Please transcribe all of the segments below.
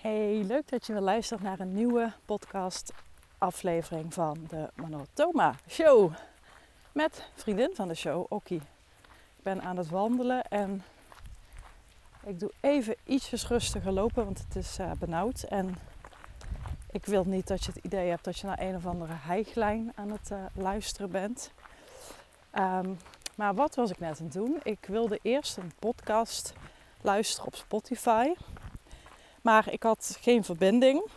Hey, leuk dat je weer luistert naar een nieuwe podcast aflevering van de Monotoma Show. Met vriendin van de show, Okkie. Ik ben aan het wandelen en ik doe even ietsjes rustiger lopen, want het is uh, benauwd. En ik wil niet dat je het idee hebt dat je naar een of andere heiglijn aan het uh, luisteren bent. Um, maar wat was ik net aan het doen? Ik wilde eerst een podcast luisteren op Spotify. Maar ik had geen verbinding.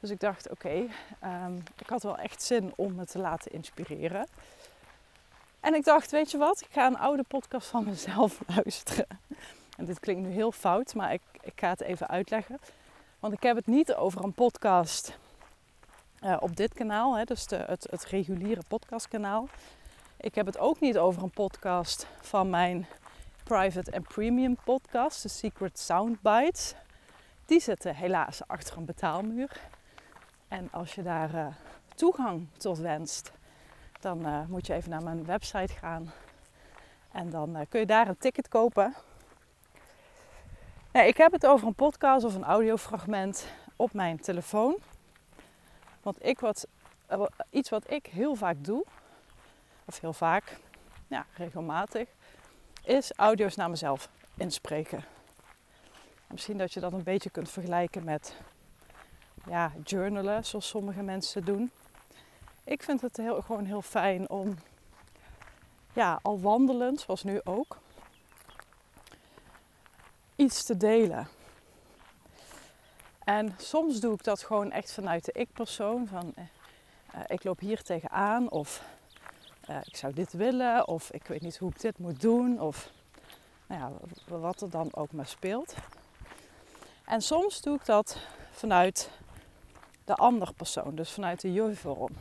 Dus ik dacht, oké, um, ik had wel echt zin om me te laten inspireren. En ik dacht, weet je wat, ik ga een oude podcast van mezelf luisteren. En dit klinkt nu heel fout, maar ik, ik ga het even uitleggen. Want ik heb het niet over een podcast uh, op dit kanaal, hè, dus de, het, het reguliere podcastkanaal. Ik heb het ook niet over een podcast van mijn private en premium podcast, de Secret Soundbites. Die zitten helaas achter een betaalmuur. En als je daar uh, toegang tot wenst, dan uh, moet je even naar mijn website gaan. En dan uh, kun je daar een ticket kopen. Nee, ik heb het over een podcast of een audiofragment op mijn telefoon. Want ik wat, iets wat ik heel vaak doe, of heel vaak, ja, regelmatig, is audio's naar mezelf inspreken. Misschien dat je dat een beetje kunt vergelijken met ja, journalen, zoals sommige mensen doen. Ik vind het heel, gewoon heel fijn om, ja, al wandelend, zoals nu ook, iets te delen. En soms doe ik dat gewoon echt vanuit de ik-persoon. Van eh, eh ik loop hier tegenaan of uh, ik zou dit willen of ik weet niet hoe ik dit moet doen of nou ja, wat er dan ook maar speelt. En soms doe ik dat vanuit de andere persoon, dus vanuit de je-vorm.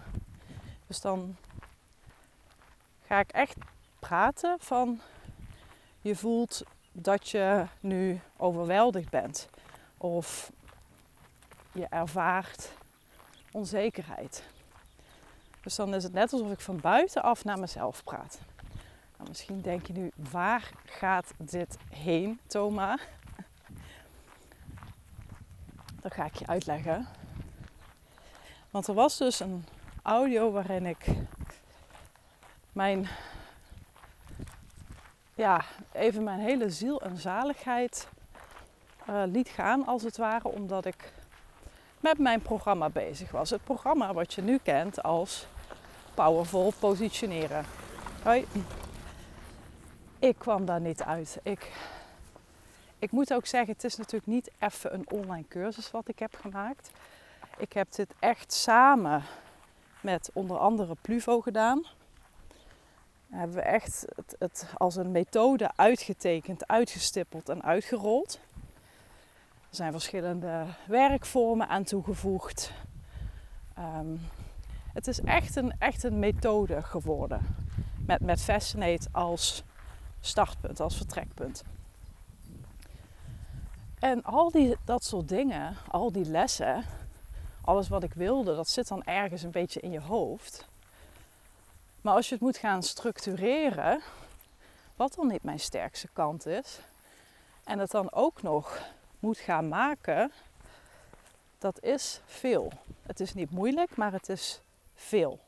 Dus dan ga ik echt praten van je voelt dat je nu overweldigd bent of je ervaart onzekerheid. Dus dan is het net alsof ik van buitenaf naar mezelf praat. Nou, misschien denk je nu, waar gaat dit heen, Thomas? Dat ga ik je uitleggen. Want er was dus een audio waarin ik mijn, ja, even mijn hele ziel en zaligheid uh, liet gaan, als het ware, omdat ik met mijn programma bezig was. Het programma wat je nu kent als Powerful Positioneren. Hoi. Ik kwam daar niet uit. Ik ik moet ook zeggen, het is natuurlijk niet even een online cursus wat ik heb gemaakt. Ik heb dit echt samen met onder andere Pluvo gedaan. Daar hebben we echt het, als een methode uitgetekend, uitgestippeld en uitgerold. Er zijn verschillende werkvormen aan toegevoegd. Um, het is echt een, echt een methode geworden. Met, met Fascinate als startpunt, als vertrekpunt. En al die, dat soort dingen, al die lessen, alles wat ik wilde, dat zit dan ergens een beetje in je hoofd. Maar als je het moet gaan structureren, wat dan niet mijn sterkste kant is, en het dan ook nog moet gaan maken, dat is veel. Het is niet moeilijk, maar het is veel.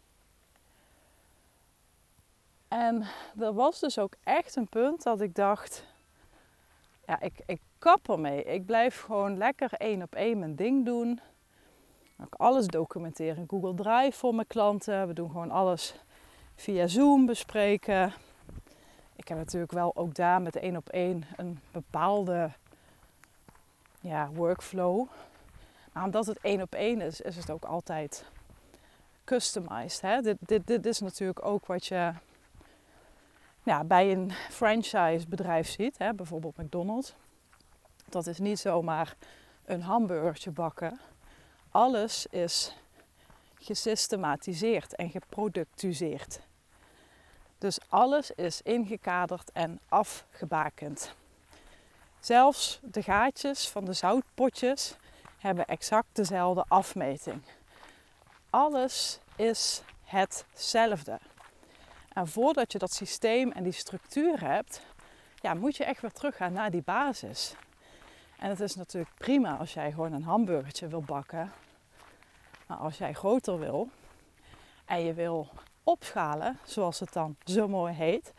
En er was dus ook echt een punt dat ik dacht, ja, ik, ik kap ermee. Ik blijf gewoon lekker één op één mijn ding doen. Ik alles documenteren in Google Drive voor mijn klanten. We doen gewoon alles via Zoom bespreken. Ik heb natuurlijk wel ook daar met één op één een bepaalde ja, workflow. Maar omdat het één op één is, is het ook altijd customized. Hè? Dit, dit, dit is natuurlijk ook wat je ja, bij een franchise bedrijf ziet, hè? bijvoorbeeld McDonald's. Dat is niet zomaar een hamburgertje bakken. Alles is gesystematiseerd en geproductiseerd. Dus alles is ingekaderd en afgebakend. Zelfs de gaatjes van de zoutpotjes hebben exact dezelfde afmeting. Alles is hetzelfde. En voordat je dat systeem en die structuur hebt, ja, moet je echt weer teruggaan naar die basis. En het is natuurlijk prima als jij gewoon een hamburgertje wil bakken. Maar als jij groter wil en je wil opschalen, zoals het dan zo mooi heet,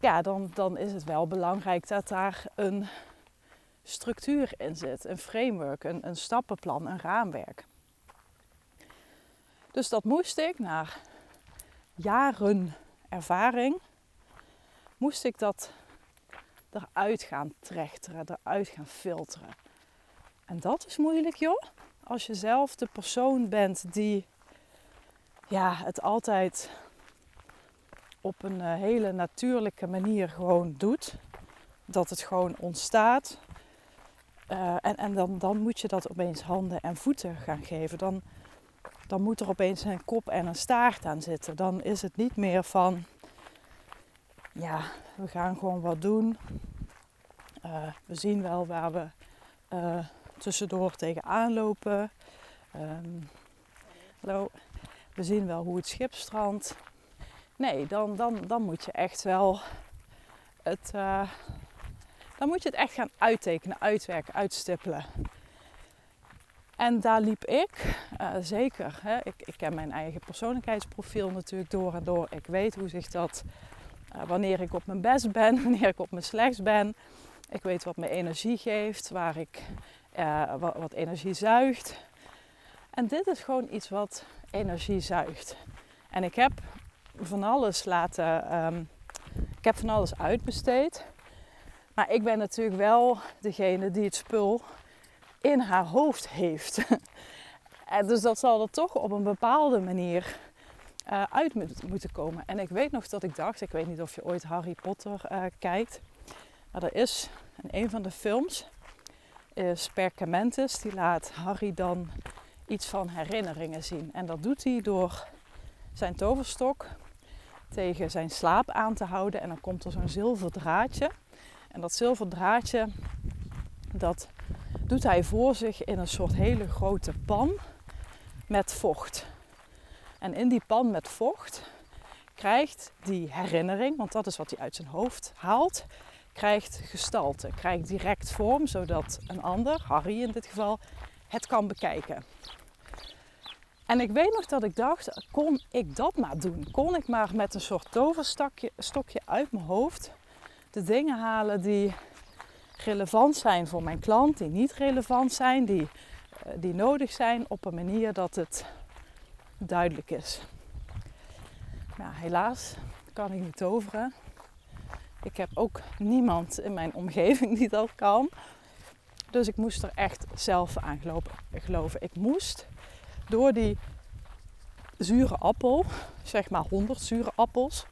ja, dan, dan is het wel belangrijk dat daar een structuur in zit, een framework, een, een stappenplan, een raamwerk. Dus dat moest ik na jaren ervaring, moest ik dat eruit gaan trechteren, eruit gaan filteren. En dat is moeilijk joh. Als je zelf de persoon bent die ja, het altijd op een eh, hele natuurlijke manier gewoon doet. Dat het gewoon ontstaat. Uh, en en dan, dan moet je dat opeens handen en voeten gaan geven. Dan, dan moet er opeens een kop en een staart aan zitten. Dan is het niet meer van, ja, we gaan gewoon wat doen. Uh, we zien wel waar we uh, tussendoor tegenaan lopen. Um, hallo, we zien wel hoe het schip strandt. Nee, dan, dan, dan moet je echt wel het, uh, dan moet je het echt gaan uittekenen, uitwerken, uitstippelen. En daar liep ik, uh, zeker. Hè, ik, ik ken mijn eigen persoonlijkheidsprofiel natuurlijk door en door. Ik weet hoe zich dat, uh, wanneer ik op mijn best ben, wanneer ik op mijn slechts ben. Ik weet wat me energie geeft, waar ik, uh, wat, energie zuigt. En dit is gewoon iets wat energie zuigt. En ik heb van alles laten, um, ik heb van alles uitbesteed. Maar ik ben natuurlijk wel degene die het spul in haar hoofd heeft. dus dat zal er toch op een bepaalde manier uh, uit moeten komen. En ik weet nog dat ik dacht, ik weet niet of je ooit Harry Potter uh, kijkt. Maar er is in een van de films, is Perkamentus, die laat Harry dan iets van herinneringen zien. En dat doet hij door zijn toverstok tegen zijn slaap aan te houden. En dan komt er zo'n zilver draadje. En dat zilver draadje, dat doet hij voor zich in een soort hele grote pan met vocht. En in die pan met vocht krijgt die herinnering, want dat is wat hij uit zijn hoofd haalt, krijgt gestalte, krijgt direct vorm, zodat een ander, Harry in dit geval, het kan bekijken. En ik weet nog dat ik dacht, kon ik dat maar doen? Kon ik maar met een soort toverstokje uit mijn hoofd de dingen halen die relevant zijn voor mijn klant, die niet relevant zijn, die, eh, die nodig zijn op een manier dat het duidelijk is. Nou, helaas kan ik niet toveren. Ik heb ook niemand in mijn omgeving die dat kan. Dus ik moest er echt zelf aan geloven. Ik moest door die zure appel, zeg maar 100 zure appels,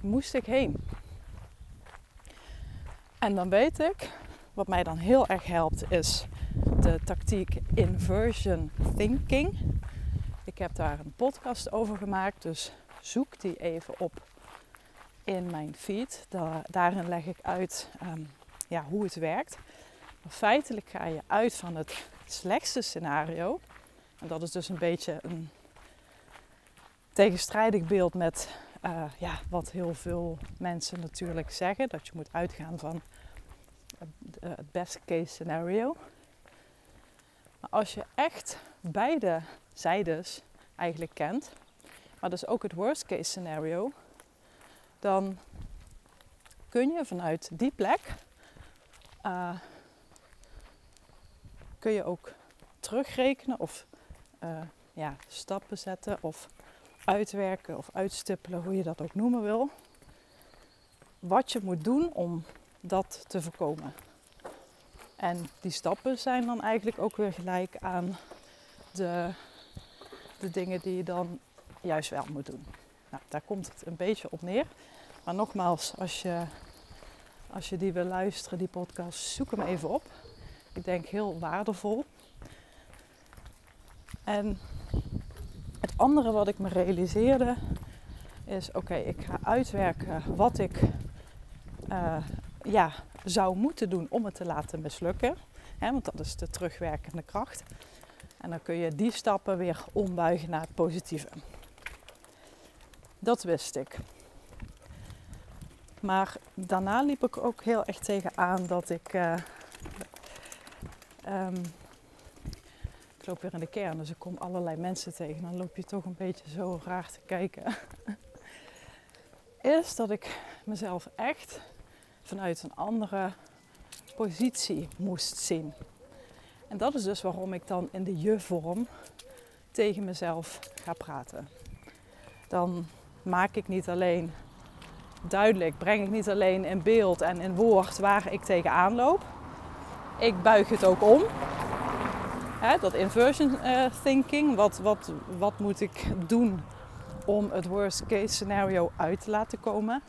moest ik heen. En dan weet ik, wat mij dan heel erg helpt, is de tactiek inversion thinking. Ik heb daar een podcast over gemaakt, dus zoek die even op in mijn feed. daarin leg ik uit um, ja, hoe het werkt. Feitelijk ga je uit van het slechtste scenario. En dat is dus een beetje een tegenstrijdig beeld met uh, ja, wat heel veel mensen natuurlijk zeggen. Dat je moet uitgaan van het best case scenario. Maar als je echt beide zijdes eigenlijk kent, maar dus ook het worst case scenario, dan kun je vanuit die plek uh, kun je ook terugrekenen of ja, stappen zetten of uitwerken of uitstippelen, hoe je dat ook noemen wil. Wat je moet doen om dat te voorkomen. En die stappen zijn dan eigenlijk ook weer gelijk aan de, de dingen die je dan juist wel moet doen. Nou, daar komt het een beetje op neer. Maar nogmaals, als je, als je die wil luisteren, die podcast, zoek hem even op. Ik denk heel waardevol. En andere wat ik me realiseerde is: oké, ik ga uitwerken wat ik uh, ja, zou moeten doen om het te laten mislukken. Hè, want dat is de terugwerkende kracht. En dan kun je die stappen weer ombuigen naar het positieve. Dat wist ik. Maar daarna liep ik ook heel erg tegenaan dat ik uh, ehm, ik loop weer in de kern, dus ik kom allerlei mensen tegen. Dan loop je toch een beetje zo raar te kijken. Is dat ik mezelf echt vanuit een andere positie moest zien. En dat is dus waarom ik dan in de je-vorm tegen mezelf ga praten. Dan maak ik niet alleen duidelijk, breng ik niet alleen in beeld en in woord waar ik tegenaan loop. Ik buig het ook om. Dat inversion uh, thinking, wat, wat, wat moet ik doen om het worst case scenario uit te laten komen?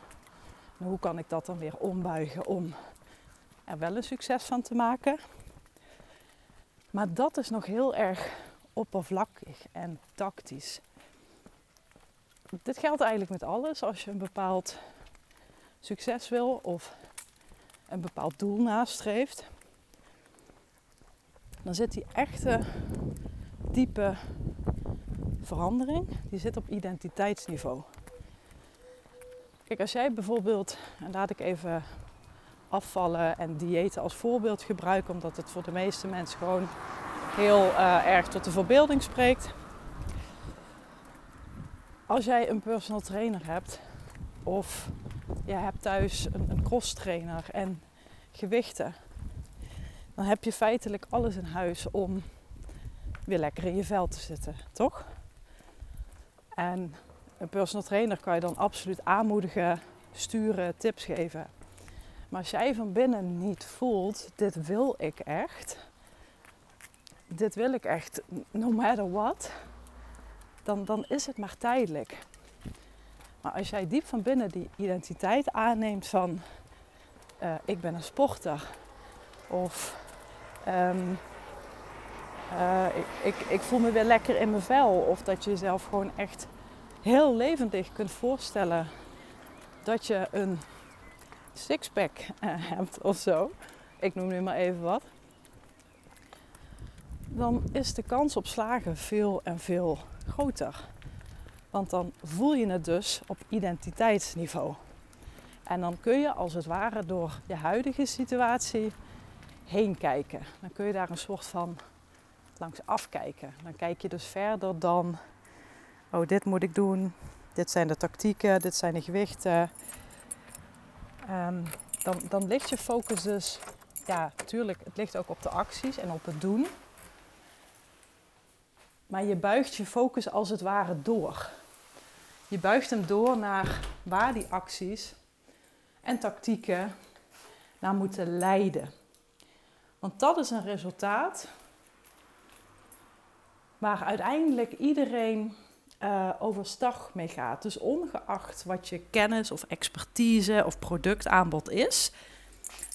En hoe kan ik dat dan weer ombuigen om er wel een succes van te maken? Maar dat is nog heel erg oppervlakkig en tactisch. Dit geldt eigenlijk met alles. Als je een bepaald succes wil of een bepaald doel nastreeft, dan zit die echte diepe verandering, die zit op identiteitsniveau. Kijk, als jij bijvoorbeeld, en laat ik even afvallen en diëten als voorbeeld gebruiken, omdat het voor de meeste mensen gewoon heel uh, erg tot de verbeelding spreekt. Als jij een personal trainer hebt of je hebt thuis een, een cross trainer en gewichten, dan heb je feitelijk alles in huis om weer lekker in je vel te zitten, toch? En een personal trainer kan je dan absoluut aanmoedigen, sturen, tips geven. Maar als jij van binnen niet voelt, dit wil ik echt, dit wil ik echt, no matter what, dan, dan is het maar tijdelijk. Maar als jij diep van binnen die identiteit aanneemt van uh, ik ben een sporter of um, uh, ik, ik, ik, voel me weer lekker in mijn vel of dat je jezelf gewoon echt heel levendig kunt voorstellen dat je een sixpack uh, hebt of zo, ik noem nu maar even wat, dan is de kans op slagen veel en veel groter. Want dan voel je het dus op identiteitsniveau. En dan kun je als het ware door je huidige situatie heen kijken. Dan kun je daar een soort van langs afkijken. Dan kijk je dus verder dan, oh dit moet ik doen, dit zijn de tactieken, dit zijn de gewichten. Um, dan, dan ligt je focus dus, ja natuurlijk, het ligt ook op de acties en op het doen. Maar je buigt je focus als het ware door. Je buigt hem door naar waar die acties en tactieken naar moeten leiden. Want dat is een resultaat waar uiteindelijk iedereen uh, overstag mee gaat. Dus ongeacht wat je kennis of expertise of productaanbod is,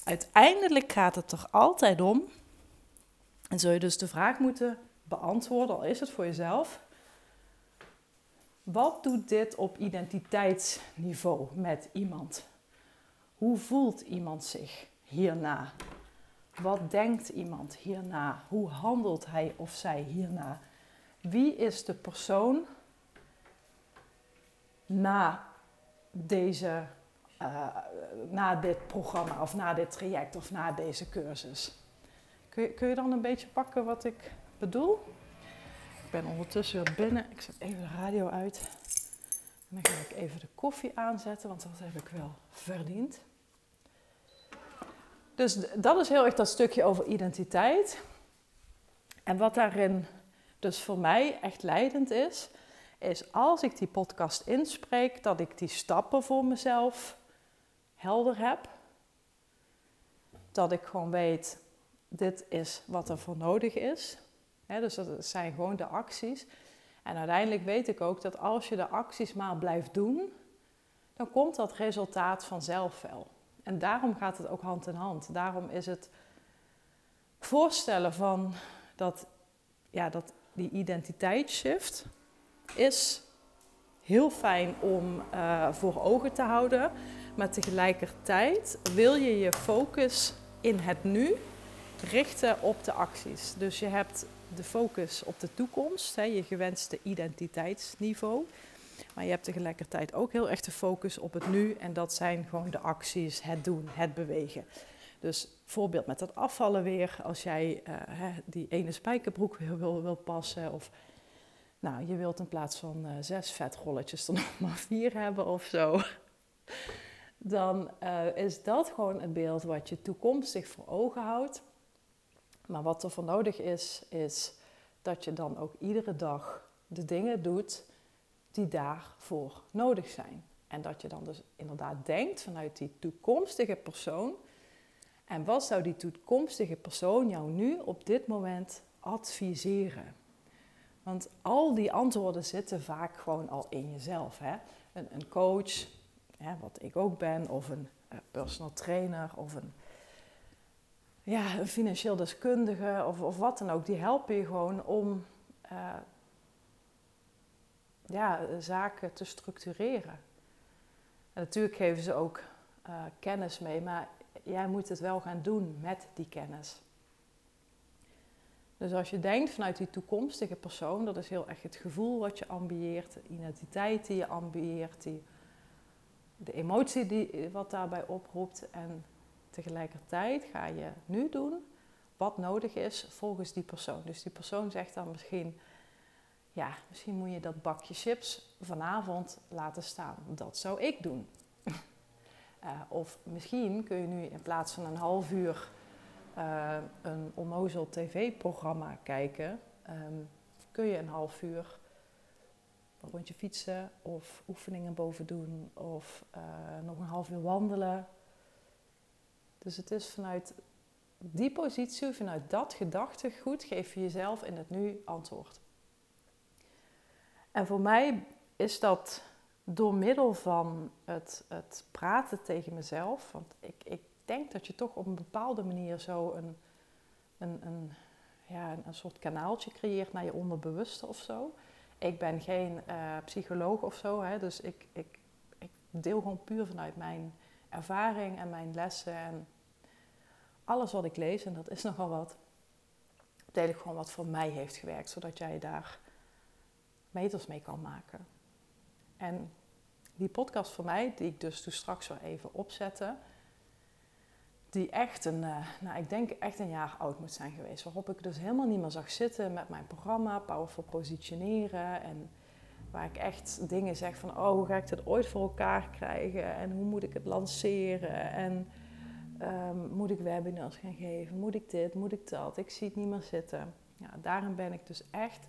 uiteindelijk gaat het er altijd om. En zul je dus de vraag moeten beantwoorden, al is het voor jezelf. Wat doet dit op identiteitsniveau met iemand? Hoe voelt iemand zich hierna? Wat denkt iemand hierna? Hoe handelt hij of zij hierna? Wie is de persoon na, deze, uh, na dit programma of na dit traject of na deze cursus? Kun je, kun je dan een beetje pakken wat ik bedoel? Ik ben ondertussen weer binnen. Ik zet even de radio uit. En dan ga ik even de koffie aanzetten, want dat heb ik wel verdiend. Dus dat is heel erg dat stukje over identiteit. En wat daarin dus voor mij echt leidend is, is als ik die podcast inspreek, dat ik die stappen voor mezelf helder heb. Dat ik gewoon weet, dit is wat er voor nodig is. dus dat zijn gewoon de acties. En uiteindelijk weet ik ook dat als je de acties maar blijft doen, dan komt dat resultaat vanzelf wel. En daarom gaat het ook hand in hand. Daarom is het voorstellen van dat, ja, dat die identiteitsshift is heel fijn om uh, voor ogen te houden. Maar tegelijkertijd wil je je focus in het nu richten op de acties. Dus je hebt de focus op de toekomst, hè, je gewenste identiteitsniveau. Maar je hebt tegelijkertijd ook heel erg de focus op het nu. En dat zijn gewoon de acties, het doen, het bewegen. Dus voorbeeld met dat afvallen weer. Als jij hè, die ene spijkerbroek wil, wil, passen. Of nou, je wilt in plaats van uh, zes vetrolletjes er nog maar vier hebben of zo. Dan uh, is dat gewoon een beeld wat je toekomstig voor ogen houdt. Maar wat er voor nodig is, is dat je dan ook iedere dag de dingen doet die daarvoor nodig zijn. En dat je dan dus inderdaad denkt vanuit die toekomstige persoon. En wat zou die toekomstige persoon jou nu op dit moment adviseren? Want al die antwoorden zitten vaak gewoon al in jezelf. Hè? Een, een coach, hè, wat ik ook ben, of een uh, personal trainer, of een, ja, een financieel deskundige, of, of wat dan ook. Die helpen je gewoon om uh, ja, zaken te structureren. En natuurlijk geven ze ook uh, kennis mee, maar jij moet het wel gaan doen met die kennis. Dus als je denkt vanuit die toekomstige persoon, dat is heel erg het gevoel wat je ambieert, de identiteit die je ambieert, die, de emotie die, wat daarbij oproept. En tegelijkertijd ga je nu doen wat nodig is volgens die persoon. Dus die persoon zegt dan misschien, ja, misschien moet je dat bakje chips vanavond laten staan. Dat zou ik doen. uh, of misschien kun je nu in plaats van een half uur uh, een onnozel tv-programma kijken, um, kun je een half uur een rondje fietsen of oefeningen boven doen of uh, nog een half uur wandelen. Dus het is vanuit die positie, vanuit dat gedachtegoed, geef je jezelf in het nu antwoord. En voor mij is dat door middel van het, het praten tegen mezelf, want ik, ik denk dat je toch op een bepaalde manier zo een, een, een, ja, een, soort kanaaltje creëert naar je onderbewuste of zo. Ik ben geen uh, psycholoog of zo, hè, dus ik, ik, ik deel gewoon puur vanuit mijn ervaring en mijn lessen en alles wat ik lees, en dat is nogal wat, deel ik gewoon wat voor mij heeft gewerkt, zodat jij daar meters mee kan maken. En die podcast voor mij, die ik dus toen straks wel even opzette, die echt een, uh, nou ik denk echt een jaar oud moet zijn geweest. Waarop ik dus helemaal niet meer zag zitten met mijn programma, Powerful Positioneren. En waar ik echt dingen zeg van, oh hoe ga ik dit ooit voor elkaar krijgen? En hoe moet ik het lanceren? En um, moet ik webinars gaan geven? Moet ik dit? Moet ik dat? Ik zie het niet meer zitten. Ja, ben ik dus echt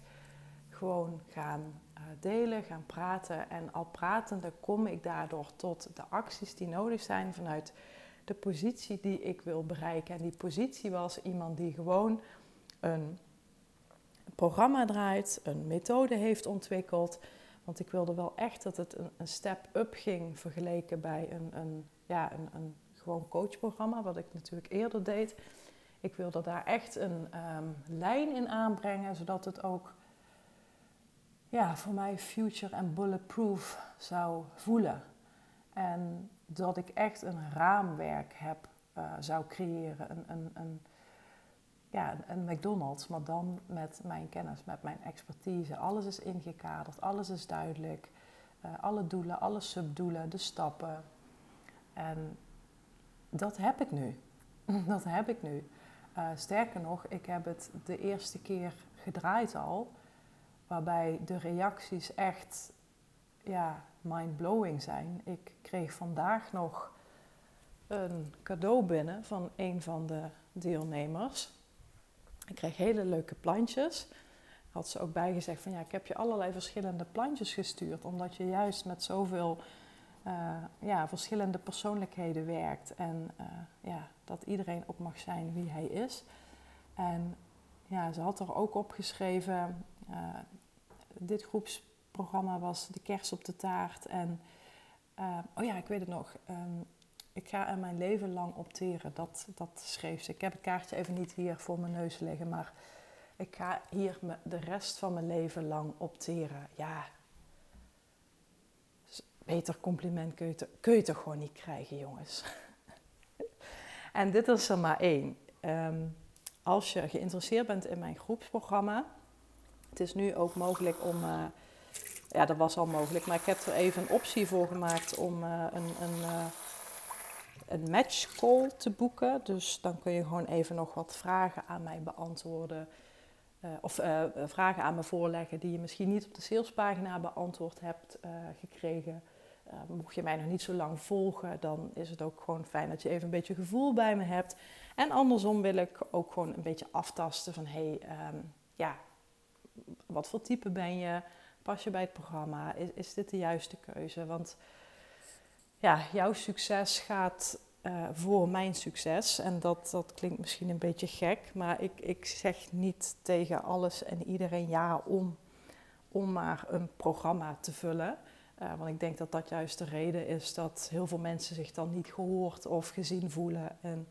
gewoon gaan uh, delen, gaan praten. En al pratende kom ik daardoor tot de acties die nodig zijn vanuit de positie die ik wil bereiken. En die positie was iemand die gewoon een programma draait, een methode heeft ontwikkeld. Want ik wilde wel echt dat het een, een step-up ging vergeleken bij een, een, ja, een, een gewoon coachprogramma, wat ik natuurlijk eerder deed. Ik wilde daar echt een um, lijn in aanbrengen, zodat het ook ja, voor mij future en bulletproof zou voelen. En dat ik echt een raamwerk heb, uh, zou creëren. Een, een, een, ja, een McDonald's, maar dan met mijn kennis, met mijn expertise. Alles is ingekaderd, alles is duidelijk. Uh, alle doelen, alle subdoelen, de stappen. En dat heb ik nu. dat heb ik nu. Uh, sterker nog, ik heb het de eerste keer gedraaid al. Waarbij de reacties echt ja, mind-blowing zijn. Ik kreeg vandaag nog een cadeau binnen van een van de deelnemers. Ik kreeg hele leuke plantjes. Had ze ook bijgezegd van ja, ik heb je allerlei verschillende plantjes gestuurd. Omdat je juist met zoveel uh, ja, verschillende persoonlijkheden werkt. En uh, ja, dat iedereen ook mag zijn wie hij is. En ja, ze had er ook opgeschreven, uh, dit groeps programma was De Kers op de Taart. En uh, oh ja, ik weet het nog. Um, ik ga er mijn leven lang opteren. Dat, dat schreef ze. Ik heb het kaartje even niet hier voor mijn neus liggen. Maar ik ga hier de rest van mijn leven lang opteren. Ja. Beter compliment kun je, kun je toch gewoon niet krijgen, jongens. en dit is er maar één. Um, als je geïnteresseerd bent in mijn groepsprogramma. Het is nu ook mogelijk om... Uh, ja, dat was al mogelijk. Maar ik heb er even een optie voor gemaakt om uh, een, een, uh, een match call te boeken. Dus dan kun je gewoon even nog wat vragen aan mij beantwoorden. Of vragen aan me voorleggen die je misschien niet op de salespagina beantwoord hebt gekregen. mocht je mij nog niet zo lang volgen, dan is het ook gewoon fijn dat je even een beetje gevoel bij me hebt. En andersom wil ik ook gewoon een beetje aftasten van hey, um, ja, wat voor type ben je? Pas je bij het programma? Is, is dit de juiste keuze? Want ja, jouw succes gaat uh, voor mijn succes. En dat, dat klinkt misschien een beetje gek, maar ik, ik zeg niet tegen alles en iedereen ja om, om maar een programma te vullen. Uh, want ik denk dat dat juist de reden is dat heel veel mensen zich dan niet gehoord of gezien voelen. En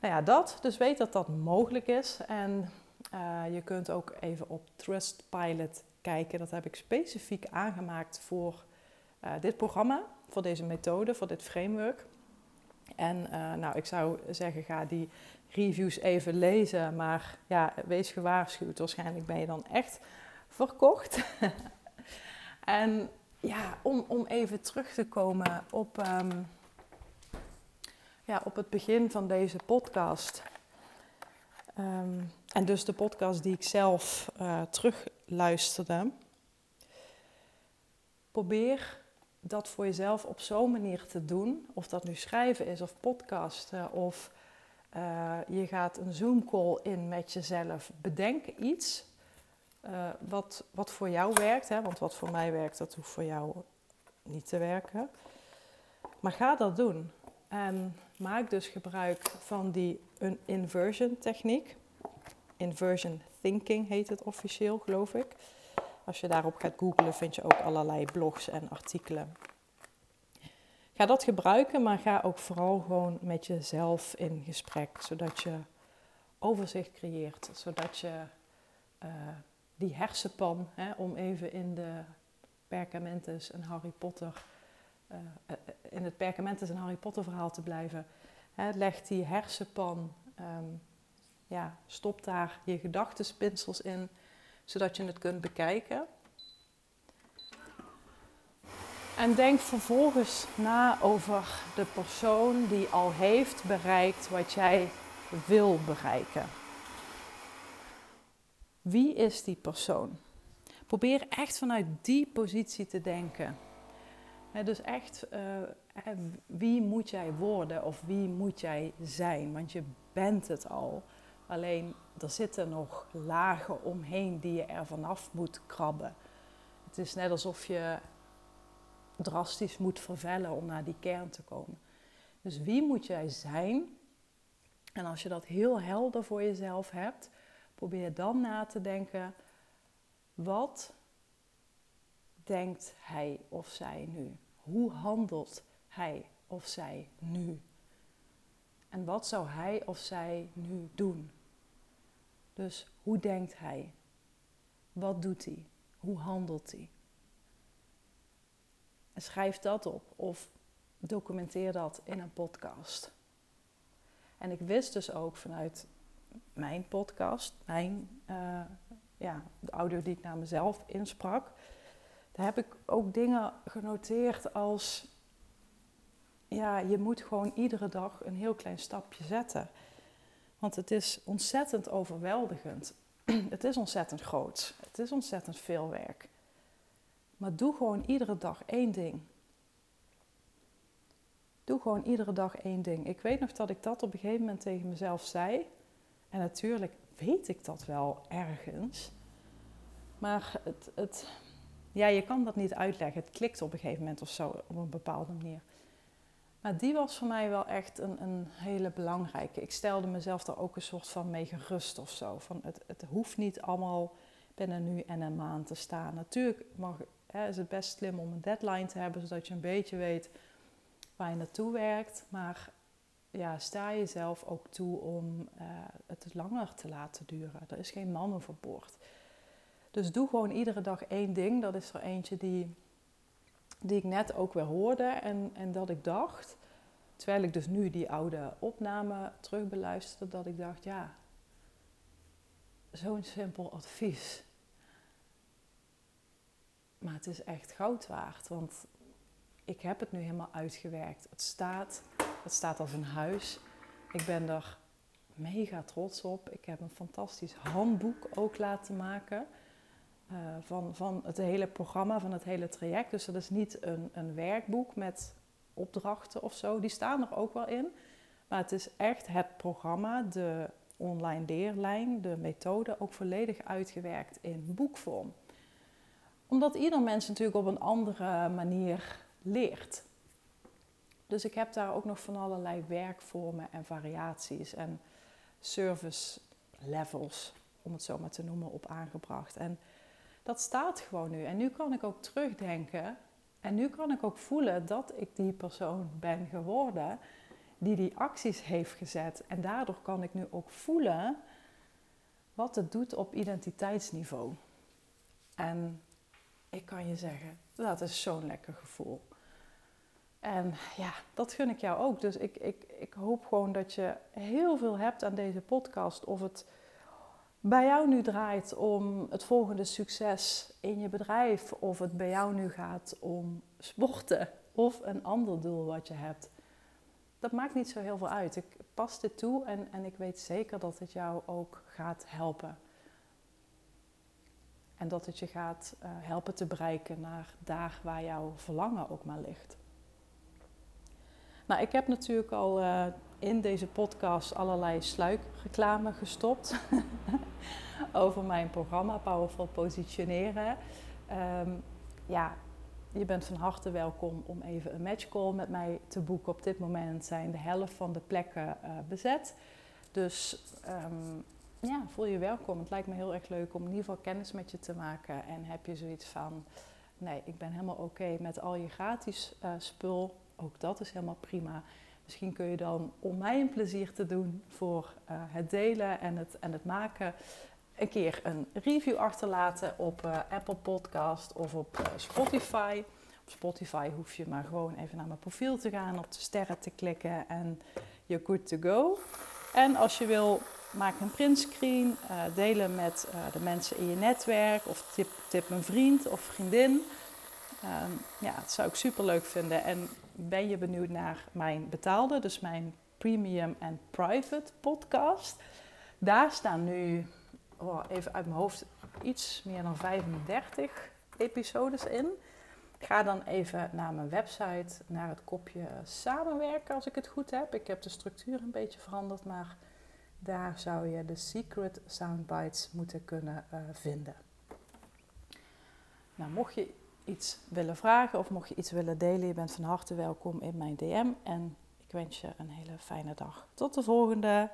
nou ja, dat. Dus weet dat dat mogelijk is. En uh, je kunt ook even op Trustpilot kijken. Dat heb ik specifiek aangemaakt voor dit programma, voor deze methode, voor dit framework. En uh, nou, ik zou zeggen, ga die reviews even lezen. Maar ja, wees gewaarschuwd. Waarschijnlijk ben je dan echt verkocht. en ja, om, om even terug te komen op, um, ja, op het begin van deze podcast. Um, en dus de podcast die ik zelf uh, terugluisterde. Probeer dat voor jezelf op zo'n manier te doen, of dat nu schrijven is of podcasten of uh, je gaat een Zoom-call in met jezelf, bedenk iets uh, wat, wat voor jou werkt. Hè? Want wat voor mij werkt, dat hoeft voor jou niet te werken. Maar ga dat doen. En maak dus gebruik van die inversion techniek. Inversion thinking heet het officieel, geloof ik. Als je daarop gaat googlen, vind je ook allerlei blogs en artikelen. Ga dat gebruiken, maar ga ook vooral gewoon met jezelf in gesprek, zodat je overzicht creëert, zodat je uh, die hersenpan, hè, om even in de Perkamentus en Harry Potter, uh, in het Perkamentus en Harry Potter verhaal te blijven, hè, leg die hersenpan, um, ja, stop daar je gedachtenspinsels in zodat je het kunt bekijken. En denk vervolgens na over de persoon die al heeft bereikt wat jij wil bereiken. Wie is die persoon? Probeer echt vanuit die positie te denken. Dus echt, uh, wie moet jij worden of wie moet jij zijn? Want je bent het al. Alleen er zitten nog lagen omheen die je er vanaf moet krabben. Het is net alsof je drastisch moet vervellen om naar die kern te komen. Dus wie moet jij zijn? En als je dat heel helder voor jezelf hebt, probeer dan na te denken: wat denkt hij of zij nu? Hoe handelt hij of zij nu? En wat zou hij of zij nu doen? Dus hoe denkt hij? Wat doet hij? Hoe handelt hij? En schrijf dat op of documenteer dat in een podcast. En ik wist dus ook vanuit mijn podcast, mijn, uh, ja, de audio die ik naar mezelf insprak, daar heb ik ook dingen genoteerd als, ja, je moet gewoon iedere dag een heel klein stapje zetten. Want het is ontzettend overweldigend. Het is ontzettend groot. Het is ontzettend veel werk. Maar doe gewoon iedere dag één ding. Doe gewoon iedere dag één ding. Ik weet nog dat ik dat op een gegeven moment tegen mezelf zei. En natuurlijk weet ik dat wel ergens. Maar het, het, ja, je kan dat niet uitleggen. Het klikt op een gegeven moment of zo op een bepaalde manier. Maar die was voor mij wel echt een, een hele belangrijke. Ik stelde mezelf daar ook een soort van mee gerust of zo. Van het, het hoeft niet allemaal binnen nu en een maand te staan. Natuurlijk mag, hè, is het best slim om een deadline te hebben, zodat je een beetje weet waar je naartoe werkt. Maar ja, sta jezelf ook toe om uh, het langer te laten duren. Er is geen man overboord. Dus doe gewoon iedere dag één ding. Dat is er eentje die die ik net ook weer hoorde en, en dat ik dacht, terwijl ik dus nu die oude opname terugbeluisterde, dat ik dacht, ja, zo'n simpel advies. Maar het is echt goud waard, want ik heb het nu helemaal uitgewerkt. Het staat Het staat als een huis. Ik ben er mega trots op. Ik heb een fantastisch handboek ook laten maken. Uh, van, van het hele programma, van het hele traject. Dus dat is niet een, een werkboek met opdrachten of zo. Die staan er ook wel in. Maar het is echt het programma, de online leerlijn, de methode ook volledig uitgewerkt in boekvorm. Omdat ieder mens natuurlijk op een andere manier leert. Dus ik heb daar ook nog van allerlei werkvormen en variaties en service levels, om het zo maar te noemen, op aangebracht. En dat staat gewoon nu. En nu kan ik ook terugdenken en nu kan ik ook voelen dat ik die persoon ben geworden die die acties heeft gezet. En daardoor kan ik nu ook voelen wat het doet op identiteitsniveau. En ik kan je zeggen, dat is zo'n lekker gevoel. En ja, dat gun ik jou ook. Dus ik, ik, ik hoop gewoon dat je heel veel hebt aan deze podcast. Of het bij jou nu draait om het volgende succes in je bedrijf. Of het bij jou nu gaat om sporten. Of een ander doel wat je hebt. Dat maakt niet zo heel veel uit. Ik pas dit toe en, en ik weet zeker dat het jou ook gaat helpen. En dat het je gaat uh, helpen te bereiken naar daar waar jouw verlangen ook maar ligt. Nou, ik heb natuurlijk al uh, in deze podcast allerlei sluikreclame gestopt over mijn programma Powerful Positioneren. Um, ja, je bent van harte welkom om even een matchcall met mij te boeken. Op dit moment zijn de helft van de plekken uh, bezet. Dus um, ja, voel je welkom. Het lijkt me heel erg leuk om in ieder geval kennis met je te maken. En heb je zoiets van, nee, ik ben helemaal oké met al je gratis uh, spul. Ook dat is helemaal prima. Misschien kun je dan, om mij een plezier te doen voor uh, het delen en het, en het maken, een keer een review achterlaten op uh, Apple Podcast of op uh, Spotify. Op Spotify hoef je maar gewoon even naar mijn profiel te gaan, op de sterren te klikken en you're good to go. En als je wil, maak een printscreen, uh, delen met de mensen in je netwerk of tip, tip een vriend of vriendin. Ehm, ja, dat zou ik super leuk vinden. En ben je benieuwd naar mijn betaalde, dus mijn premium en private podcast? Daar staan nu, oh, even uit mijn hoofd, iets meer dan 35 episodes in. Ga dan even naar mijn website, naar het kopje samenwerken als ik het goed heb. Ik heb de structuur een beetje veranderd, maar daar zou je de secret soundbites moeten kunnen uh, vinden. Nou, mocht je iets willen vragen of mocht je iets willen delen, je bent van harte welkom in mijn DM. En ik wens je een hele fijne dag. Tot de volgende!